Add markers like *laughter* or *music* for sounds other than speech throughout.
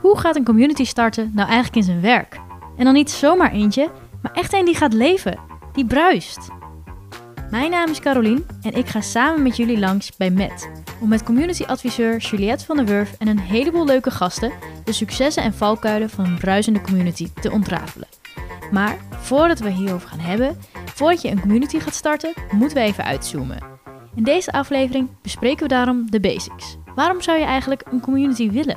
Hoe gaat een community starten nou eigenlijk in zijn werk? En dan niet zomaar eentje, maar echt een die gaat leven, die bruist. Mijn naam is Carolien en ik ga samen met jullie langs bij Met om met community-adviseur Juliette van der Wurf en een heleboel leuke gasten de successen en valkuilen van een bruisende community te ontrafelen. Maar voordat we hierover gaan hebben, voordat je een community gaat starten, moeten we even uitzoomen. In deze aflevering bespreken we daarom de basics. Waarom zou je eigenlijk een community willen?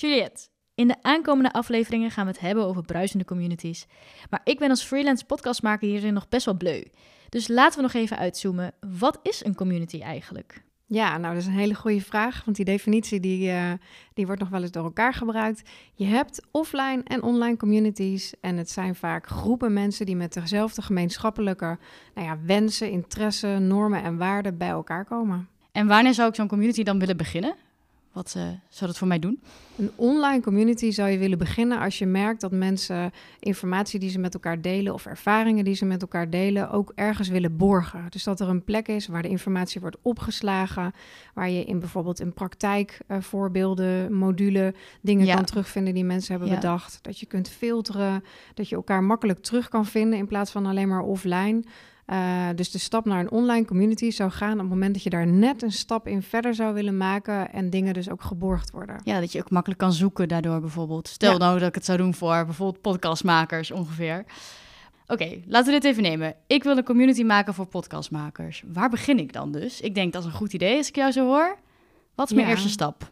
Juliette, in de aankomende afleveringen gaan we het hebben over bruisende communities. Maar ik ben als freelance podcastmaker hierin nog best wel bleu. Dus laten we nog even uitzoomen. Wat is een community eigenlijk? Ja, nou dat is een hele goede vraag, want die definitie die, uh, die wordt nog wel eens door elkaar gebruikt. Je hebt offline en online communities en het zijn vaak groepen mensen die met dezelfde gemeenschappelijke nou ja, wensen, interesse, normen en waarden bij elkaar komen. En wanneer zou ik zo'n community dan willen beginnen? Wat uh, zou dat voor mij doen? Een online community zou je willen beginnen als je merkt dat mensen informatie die ze met elkaar delen of ervaringen die ze met elkaar delen ook ergens willen borgen. Dus dat er een plek is waar de informatie wordt opgeslagen, waar je in bijvoorbeeld een praktijkvoorbeelden, uh, module, dingen kan terugvinden die mensen hebben ja. bedacht. Dat je kunt filteren, dat je elkaar makkelijk terug kan vinden in plaats van alleen maar offline. Uh, dus de stap naar een online community zou gaan op het moment dat je daar net een stap in verder zou willen maken en dingen dus ook geborgd worden. Ja, dat je ook makkelijk kan zoeken daardoor bijvoorbeeld. Stel ja. nou dat ik het zou doen voor bijvoorbeeld podcastmakers ongeveer. Oké, okay, laten we dit even nemen. Ik wil een community maken voor podcastmakers. Waar begin ik dan dus? Ik denk dat is een goed idee als ik jou zo hoor. Wat is mijn ja. eerste stap?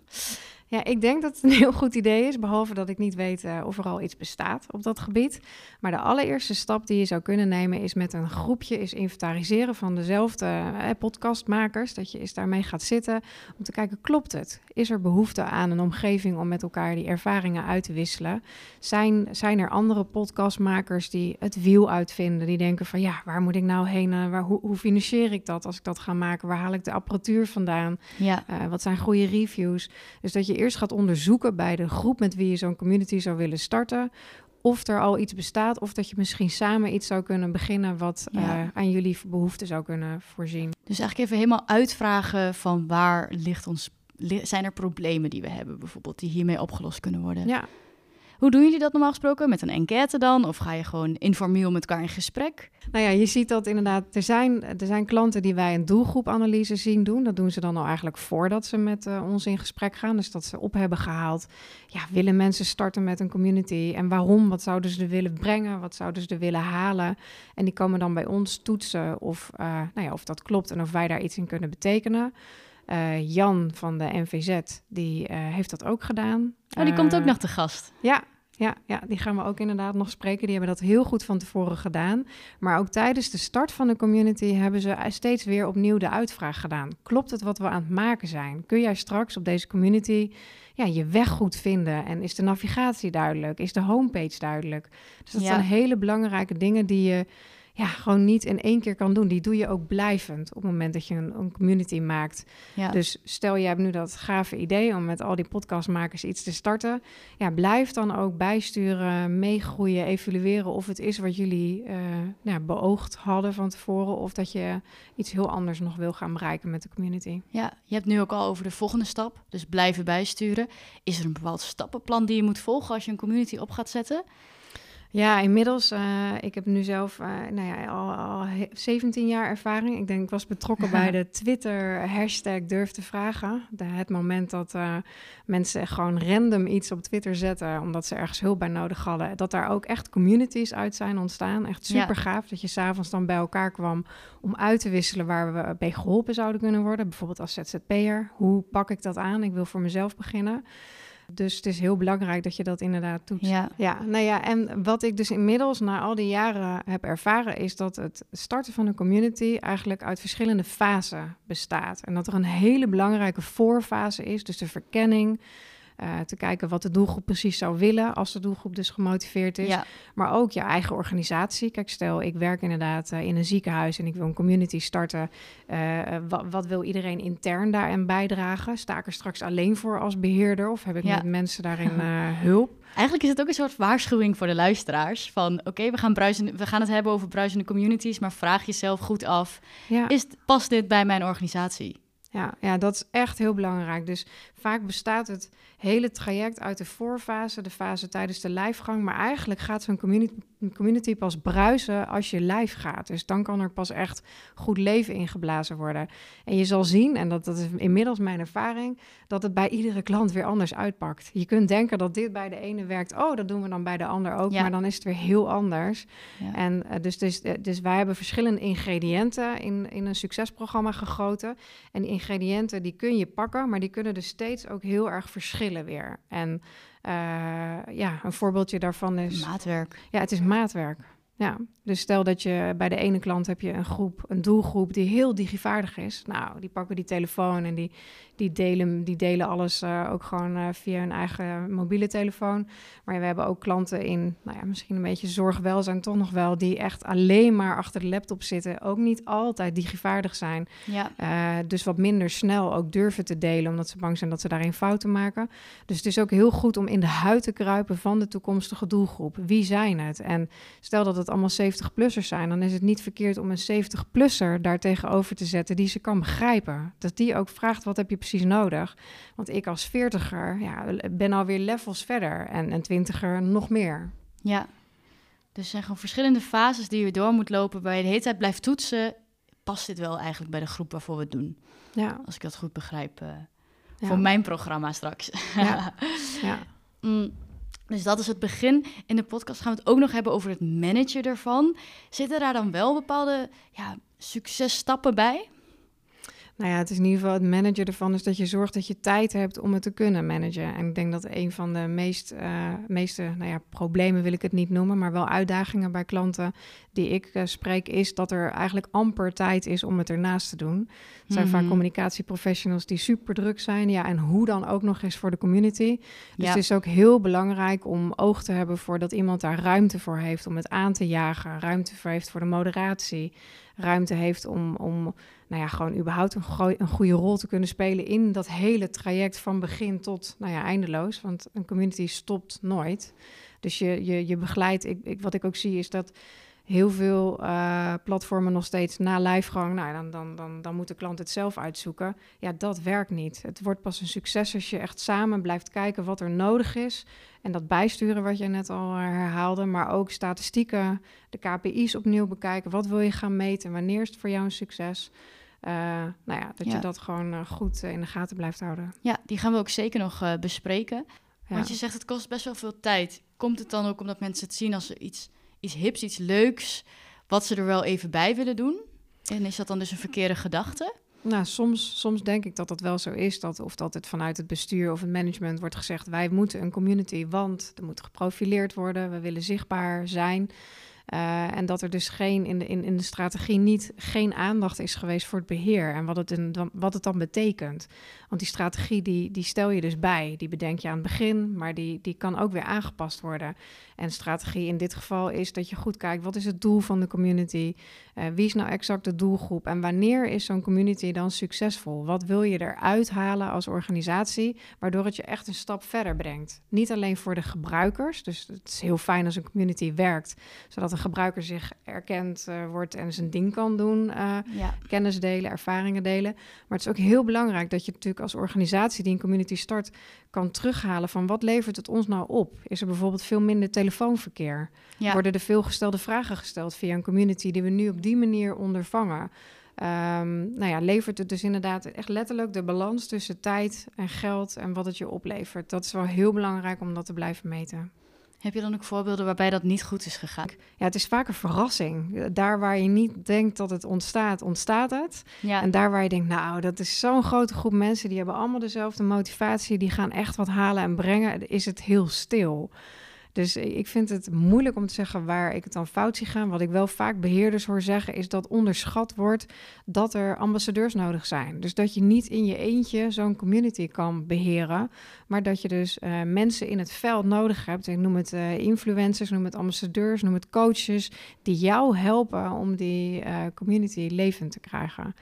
Ja, ik denk dat het een heel goed idee is, behalve dat ik niet weet uh, of er al iets bestaat op dat gebied. Maar de allereerste stap die je zou kunnen nemen is met een groepje is inventariseren van dezelfde eh, podcastmakers. Dat je eens daarmee gaat zitten om te kijken, klopt het? Is er behoefte aan een omgeving om met elkaar die ervaringen uit te wisselen? Zijn, zijn er andere podcastmakers die het wiel uitvinden? Die denken van, ja, waar moet ik nou heen? Uh, waar, hoe, hoe financier ik dat als ik dat ga maken? Waar haal ik de apparatuur vandaan? Ja. Wat zijn goede reviews? Dus dat je eerst gaat onderzoeken bij de groep met wie je zo'n community zou willen starten. Of er al iets bestaat, of dat je misschien samen iets zou kunnen beginnen wat ja. uh, aan jullie behoeften zou kunnen voorzien. Dus eigenlijk even helemaal uitvragen van waar ligt ons, zijn er problemen die we hebben bijvoorbeeld, die hiermee opgelost kunnen worden. Ja. Hoe doen jullie dat normaal gesproken? Met een enquête dan? Of ga je gewoon informeel met elkaar in gesprek? Nou ja, je ziet dat inderdaad. Er zijn, er zijn klanten die wij een doelgroepanalyse zien doen. Dat doen ze dan al eigenlijk voordat ze met uh, ons in gesprek gaan. Dus dat ze op hebben gehaald. Ja, willen mensen starten met een community? En waarom? Wat zouden ze er willen brengen? Wat zouden ze er willen halen? En die komen dan bij ons toetsen of, uh, nou ja, of dat klopt en of wij daar iets in kunnen betekenen. Uh, Jan van de NVZ, die uh, heeft dat ook gedaan. Oh, die komt ook nog te gast. Ja, ja, ja, die gaan we ook inderdaad nog spreken. Die hebben dat heel goed van tevoren gedaan. Maar ook tijdens de start van de community hebben ze steeds weer opnieuw de uitvraag gedaan. Klopt het wat we aan het maken zijn? Kun jij straks op deze community ja, je weg goed vinden? En is de navigatie duidelijk? Is de homepage duidelijk? Dus dat ja. zijn hele belangrijke dingen die je ja, gewoon niet in één keer kan doen. Die doe je ook blijvend op het moment dat je een, een community maakt. Ja. Dus stel je hebt nu dat gave idee om met al die podcastmakers iets te starten. Ja, blijf dan ook bijsturen, meegroeien, evalueren of het is wat jullie uh, nou, beoogd hadden van tevoren. Of dat je iets heel anders nog wil gaan bereiken met de community. Ja, je hebt nu ook al over de volgende stap. Dus blijven bijsturen. Is er een bepaald stappenplan die je moet volgen als je een community op gaat zetten? Ja, inmiddels. Uh, ik heb nu zelf uh, nou ja, al, al 17 jaar ervaring. Ik denk, ik was betrokken bij *laughs* de Twitter hashtag durf te vragen. De, het moment dat uh, mensen gewoon random iets op Twitter zetten, omdat ze ergens hulp bij nodig hadden. Dat daar ook echt communities uit zijn ontstaan. Echt super gaaf ja. dat je s'avonds dan bij elkaar kwam om uit te wisselen waar we bij geholpen zouden kunnen worden. Bijvoorbeeld als ZZP'er. Hoe pak ik dat aan? Ik wil voor mezelf beginnen. Dus het is heel belangrijk dat je dat inderdaad doet. Ja. ja, nou ja, en wat ik dus inmiddels na al die jaren heb ervaren, is dat het starten van een community eigenlijk uit verschillende fasen bestaat. En dat er een hele belangrijke voorfase is, dus de verkenning. Uh, te kijken wat de doelgroep precies zou willen als de doelgroep dus gemotiveerd is. Ja. Maar ook je eigen organisatie. Kijk, stel ik werk inderdaad uh, in een ziekenhuis en ik wil een community starten. Uh, wat, wat, wil iedereen intern daarin bijdragen? Sta ik er straks alleen voor als beheerder of heb ik ja. met mensen daarin hulp? Eigenlijk is het ook een soort waarschuwing voor de luisteraars. Van oké, okay, we, gaan bruisen, we gaan het hebben over bruisende communities, maar vraag jezelf goed af. Ja. Is, past dit bij mijn organisatie? Ja, ja, dat is echt heel belangrijk. Dus vaak bestaat het hele traject uit de voorfase, de fase tijdens de lijfgang. Maar eigenlijk gaat zo'n community, community pas bruisen als je lijf gaat. Dus dan kan er pas echt goed leven ingeblazen worden. En je zal zien, en dat, dat is inmiddels mijn ervaring, dat het bij iedere klant weer anders uitpakt. Je kunt denken dat dit bij de ene werkt, oh, dat doen we dan bij de ander ook. Maar dan is het weer heel anders. Ja. En uh, dus, dus, uh, dus wij hebben verschillende ingrediënten in, in een succesprogramma gegoten. En die ingrediënten die kun je pakken, maar die kunnen dus steeds ook heel erg verschillen weer. En uh, ja, een voorbeeldje daarvan is... Maatwerk. Ja, het is maatwerk. Ja, dus stel dat je bij de ene klant heb je een groep, een doelgroep die heel digivaardig is. Nou, die pakken die telefoon en die, die, delen, die delen alles uh, ook gewoon uh, via hun eigen mobiele telefoon. Maar we hebben ook klanten in, nou ja, misschien een beetje zorgwelzijn toch nog wel, die echt alleen maar achter de laptop zitten. Ook niet altijd digivaardig zijn. Ja. Uh, dus wat minder snel ook durven te delen, omdat ze bang zijn dat ze daarin fouten maken. Dus het is ook heel goed om in de huid te kruipen van de toekomstige doelgroep. Wie zijn het? En stel dat het allemaal 70-plussers zijn, dan is het niet verkeerd om een 70-plusser daar tegenover te zetten die ze kan begrijpen. Dat die ook vraagt, wat heb je precies nodig? Want ik als 40er ja, ben alweer levels verder en een 20er nog meer. Ja, dus er zijn gewoon verschillende fases die je door moet lopen, waar je de hele tijd blijft toetsen. Past dit wel eigenlijk bij de groep waarvoor we het doen? Ja. Als ik dat goed begrijp. Uh, ja. Voor mijn programma straks. Ja. *laughs* ja. mm. Dus dat is het begin. In de podcast gaan we het ook nog hebben over het managen ervan. Zitten daar dan wel bepaalde ja, successtappen bij? Nou ja, het is in ieder geval het managen ervan is dat je zorgt dat je tijd hebt om het te kunnen managen. En ik denk dat een van de meest, uh, meeste nou ja, problemen wil ik het niet noemen, maar wel uitdagingen bij klanten die ik uh, spreek, is dat er eigenlijk amper tijd is om het ernaast te doen. Het zijn vaak mhm. communicatieprofessionals die super druk zijn. Ja, en hoe dan ook nog eens voor de community. Dus het is ook heel belangrijk om oog te hebben voor dat iemand daar ruimte voor heeft om het aan te jagen, ruimte voor heeft voor de moderatie ruimte heeft om, om nou ja, gewoon überhaupt een, een goede rol te kunnen spelen in dat hele traject van begin tot nou ja, eindeloos. Want een community stopt nooit. Dus je, je, je begeleidt, ik, ik, wat ik ook zie is dat heel veel uh, platformen nog steeds na lijfgang, nou, dan, dan, dan, dan moet de klant het zelf uitzoeken. Ja, dat werkt niet. Het wordt pas een succes als je echt samen blijft kijken wat er nodig is. En dat bijsturen wat je net al herhaalde, maar ook statistieken, de KPI's opnieuw bekijken. Wat wil je gaan meten? Wanneer is het voor jou een succes? Uh, nou ja, dat je dat gewoon goed in de gaten blijft houden. Ja, die gaan we ook zeker nog bespreken. Ja. Want je zegt het kost best wel veel tijd. Komt het dan ook omdat mensen het zien als iets iets hips, iets leuks, wat ze er wel even bij willen doen? En is dat dan dus een verkeerde gedachte? Nou, soms, soms denk ik dat dat wel zo is. Dat, of dat het vanuit het bestuur of het management wordt gezegd... wij moeten een community, want er moet geprofileerd worden. We willen zichtbaar zijn. Uh, en dat er dus geen, in, de, in, in de strategie niet geen aandacht is geweest voor het beheer en wat het, in, wat het dan betekent. Want die strategie die, die stel je dus bij, die bedenk je aan het begin, maar die, die kan ook weer aangepast worden. En strategie in dit geval is dat je goed kijkt, wat is het doel van de community? Uh, wie is nou exact de doelgroep? En wanneer is zo'n community dan succesvol? Wat wil je eruit halen als organisatie, waardoor het je echt een stap verder brengt? Niet alleen voor de gebruikers, dus het is heel fijn als een community werkt, zodat een gebruiker zich erkend uh, wordt en zijn ding kan doen, uh, ja. kennis delen, ervaringen delen. Maar het is ook heel belangrijk dat je natuurlijk als organisatie die een community start, kan terughalen van wat levert het ons nou op? Is er bijvoorbeeld veel minder telefoonverkeer? Ja. Worden er veel gestelde vragen gesteld via een community die we nu op die manier ondervangen? Um, nou ja, levert het dus inderdaad echt letterlijk de balans tussen tijd en geld en wat het je oplevert. Dat is wel heel belangrijk om dat te blijven meten. Heb je dan ook voorbeelden waarbij dat niet goed is gegaan? Ja, het is vaak een verrassing. Daar waar je niet denkt dat het ontstaat, ontstaat het. Ja. En daar waar je denkt, nou, dat is zo'n grote groep mensen, die hebben allemaal dezelfde motivatie, die gaan echt wat halen en brengen, is het heel stil. Dus ik vind het moeilijk om te zeggen waar ik het dan fout zie gaan. Wat ik wel vaak beheerders hoor zeggen, is dat onderschat wordt dat er ambassadeurs nodig zijn. Dus dat je niet in je eentje zo'n community kan beheren, maar dat je dus uh, mensen in het veld nodig hebt. Ik noem het uh, influencers, noem het ambassadeurs, noem het coaches, die jou helpen om die uh, community levend te krijgen.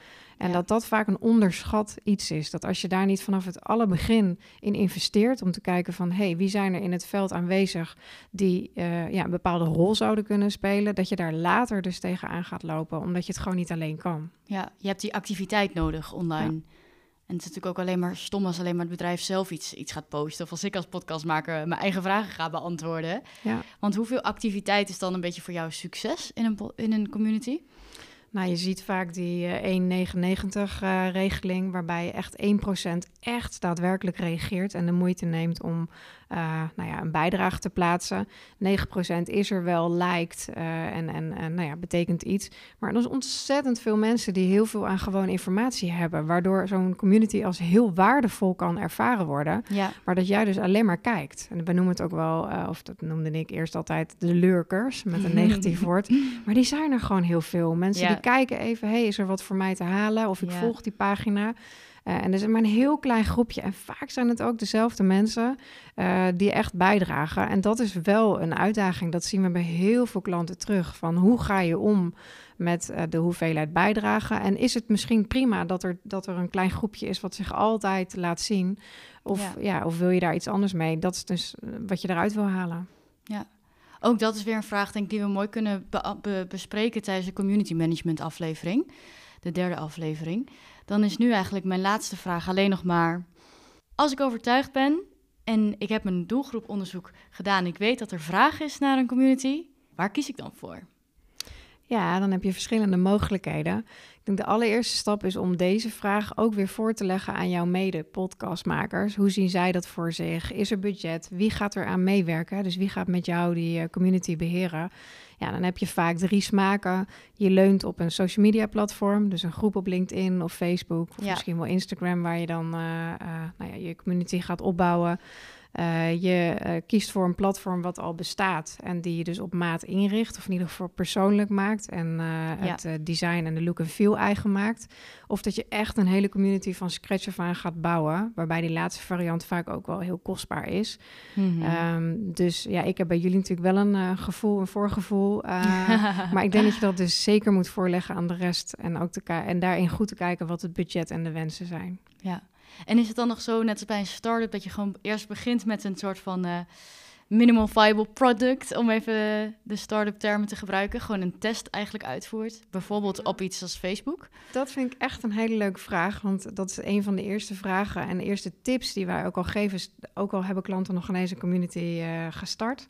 En dat dat vaak een onderschat iets is. Dat als je daar niet vanaf het alle begin in investeert om te kijken van hé, hey, wie zijn er in het veld aanwezig die uh, ja, een bepaalde rol zouden kunnen spelen, dat je daar later dus tegenaan gaat lopen, omdat je het gewoon niet alleen kan. Ja, je hebt die activiteit nodig online. En het is natuurlijk ook alleen maar stom als alleen maar het bedrijf zelf iets, iets gaat posten. Of als ik als podcastmaker mijn eigen vragen ga beantwoorden. Ja. Want hoeveel activiteit is dan een beetje voor jou succes in een, in een community? Nou, je ziet vaak die uh, 1,99-regeling, waarbij je echt 1% echt daadwerkelijk reageert en de moeite neemt om uh, nou ja, een bijdrage te plaatsen. 9% is er wel, lijkt uh, en, en, en nou ja, betekent iets. Maar er is ontzettend veel mensen die heel veel aan gewoon informatie hebben, waardoor zo'n community als heel waardevol kan ervaren worden. Ja. Maar dat jij dus alleen maar kijkt. En we noemen het ook wel, uh, of dat noemde ik eerst altijd de lurkers, met een negatief *laughs* woord. Maar die zijn er gewoon heel veel. Mensen Ja. die kijken even, hey, is er wat voor mij te halen? Of ik Ja. volg die pagina. Eh, en er is maar een heel klein groepje. En vaak zijn het ook dezelfde mensen eh, die echt bijdragen. En dat is wel een uitdaging. Dat zien we bij heel veel klanten terug. Van hoe ga je om met eh, de hoeveelheid bijdragen? En is het misschien prima dat er, dat er een klein groepje is wat zich altijd laat zien? Of, Ja. ja. of wil je daar iets anders mee? Dat is dus wat je eruit wil halen. Ook dat is weer een vraag denk ik, die we mooi kunnen be- be- bespreken tijdens de community management aflevering. De derde aflevering. Dan is nu eigenlijk mijn laatste vraag alleen nog maar... Als ik overtuigd ben en ik heb mijn doelgroeponderzoek gedaan... ik weet dat er vraag is naar een community, waar kies ik dan voor? Ja, dan heb je verschillende mogelijkheden. Ik denk de allereerste stap is om deze vraag ook weer voor te leggen aan jouw mede-podcastmakers. Hoe zien zij dat voor zich? Is er budget? Wie gaat er aan meewerken? Dus wie gaat met jou die eh, community beheren? Ja, dan heb je vaak drie smaken. Je leunt op een social media platform, dus een groep op LinkedIn of Facebook of Ja. misschien wel Instagram, waar je dan eh, eh, nou ja, je community gaat opbouwen. Eh, je eh, kiest voor een platform wat al bestaat en die je dus op maat inricht, of in ieder geval persoonlijk maakt en eh, het design en de look en feel eigen maakt. Of dat je echt een hele community van scratch af aan gaat bouwen, waarbij die laatste variant vaak ook wel heel kostbaar is. Ehm, dus ja, ik heb bij jullie natuurlijk wel een gevoel, een voorgevoel. *laughs* maar ik denk dat je dat dus zeker moet voorleggen aan de rest en ook te en daarin goed te kijken wat het budget en de wensen zijn. Ja. En is het dan nog zo, net als bij een start-up, dat je gewoon eerst begint met een soort van eh minimal viable product, om even de start-up termen te gebruiken, gewoon een test eigenlijk uitvoert, bijvoorbeeld op iets als Facebook? Dat vind ik echt een hele leuke vraag, want dat is een van de eerste vragen en de eerste tips die wij ook al geven, ook al hebben klanten nog geen eens een community eh, gestart,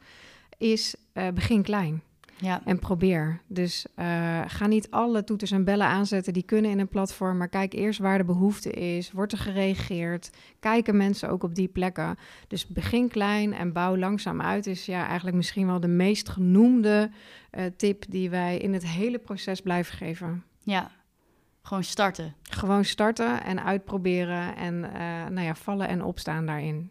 is eh, begin klein. Ja, En probeer. Dus eh, ga niet alle toeters en bellen aanzetten die kunnen in een platform. Maar kijk eerst waar de behoefte is. Wordt er gereageerd? Kijken mensen ook op die plekken? Dus begin klein en bouw langzaam uit. Is ja eigenlijk misschien wel de meest genoemde eh, tip die wij in het hele proces blijven geven. ja. Gewoon starten. Gewoon starten en uitproberen. En eh, nou ja, vallen en opstaan daarin.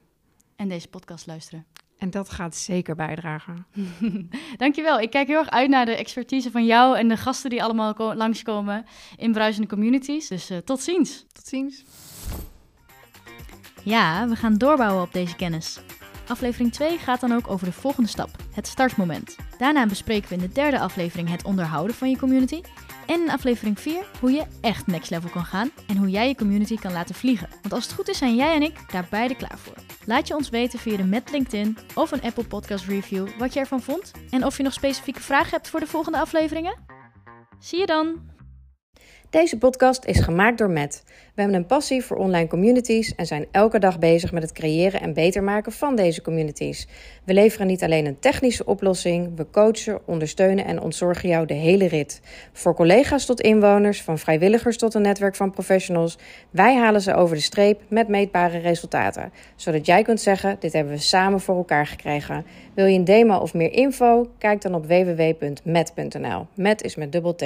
En deze podcast luisteren. En dat gaat zeker bijdragen. *laughs* Dankjewel. Ik kijk heel erg uit naar de expertise van jou en de gasten die allemaal ko- langskomen in bruisende communities. Dus eh, tot ziens. Tot ziens. Ja, we gaan doorbouwen op deze kennis. Aflevering 2 gaat dan ook over de volgende stap, het startmoment. Daarna bespreken we in de derde aflevering het onderhouden van je community. En in aflevering 4 hoe je echt next level kan gaan en hoe jij je community kan laten vliegen. Want als het goed is zijn jij en ik daar beide klaar voor. Laat je ons weten via de Met LinkedIn of een Apple Podcast Review wat je ervan vond. En of je nog specifieke vragen hebt voor de volgende afleveringen. Zie je dan! Deze podcast is gemaakt door Matt. We hebben een passie voor online communities en zijn elke dag bezig met het creëren en beter maken van deze communities. We leveren niet alleen een technische oplossing, we coachen, ondersteunen en ontzorgen jou de hele rit. Voor collega's tot inwoners, van vrijwilligers tot een netwerk van professionals, wij halen ze over de streep met meetbare resultaten. Zodat jij kunt zeggen, dit hebben we samen voor elkaar gekregen. Wil je een demo of meer info? Kijk dan op www.met.nl. Met is met dubbel T.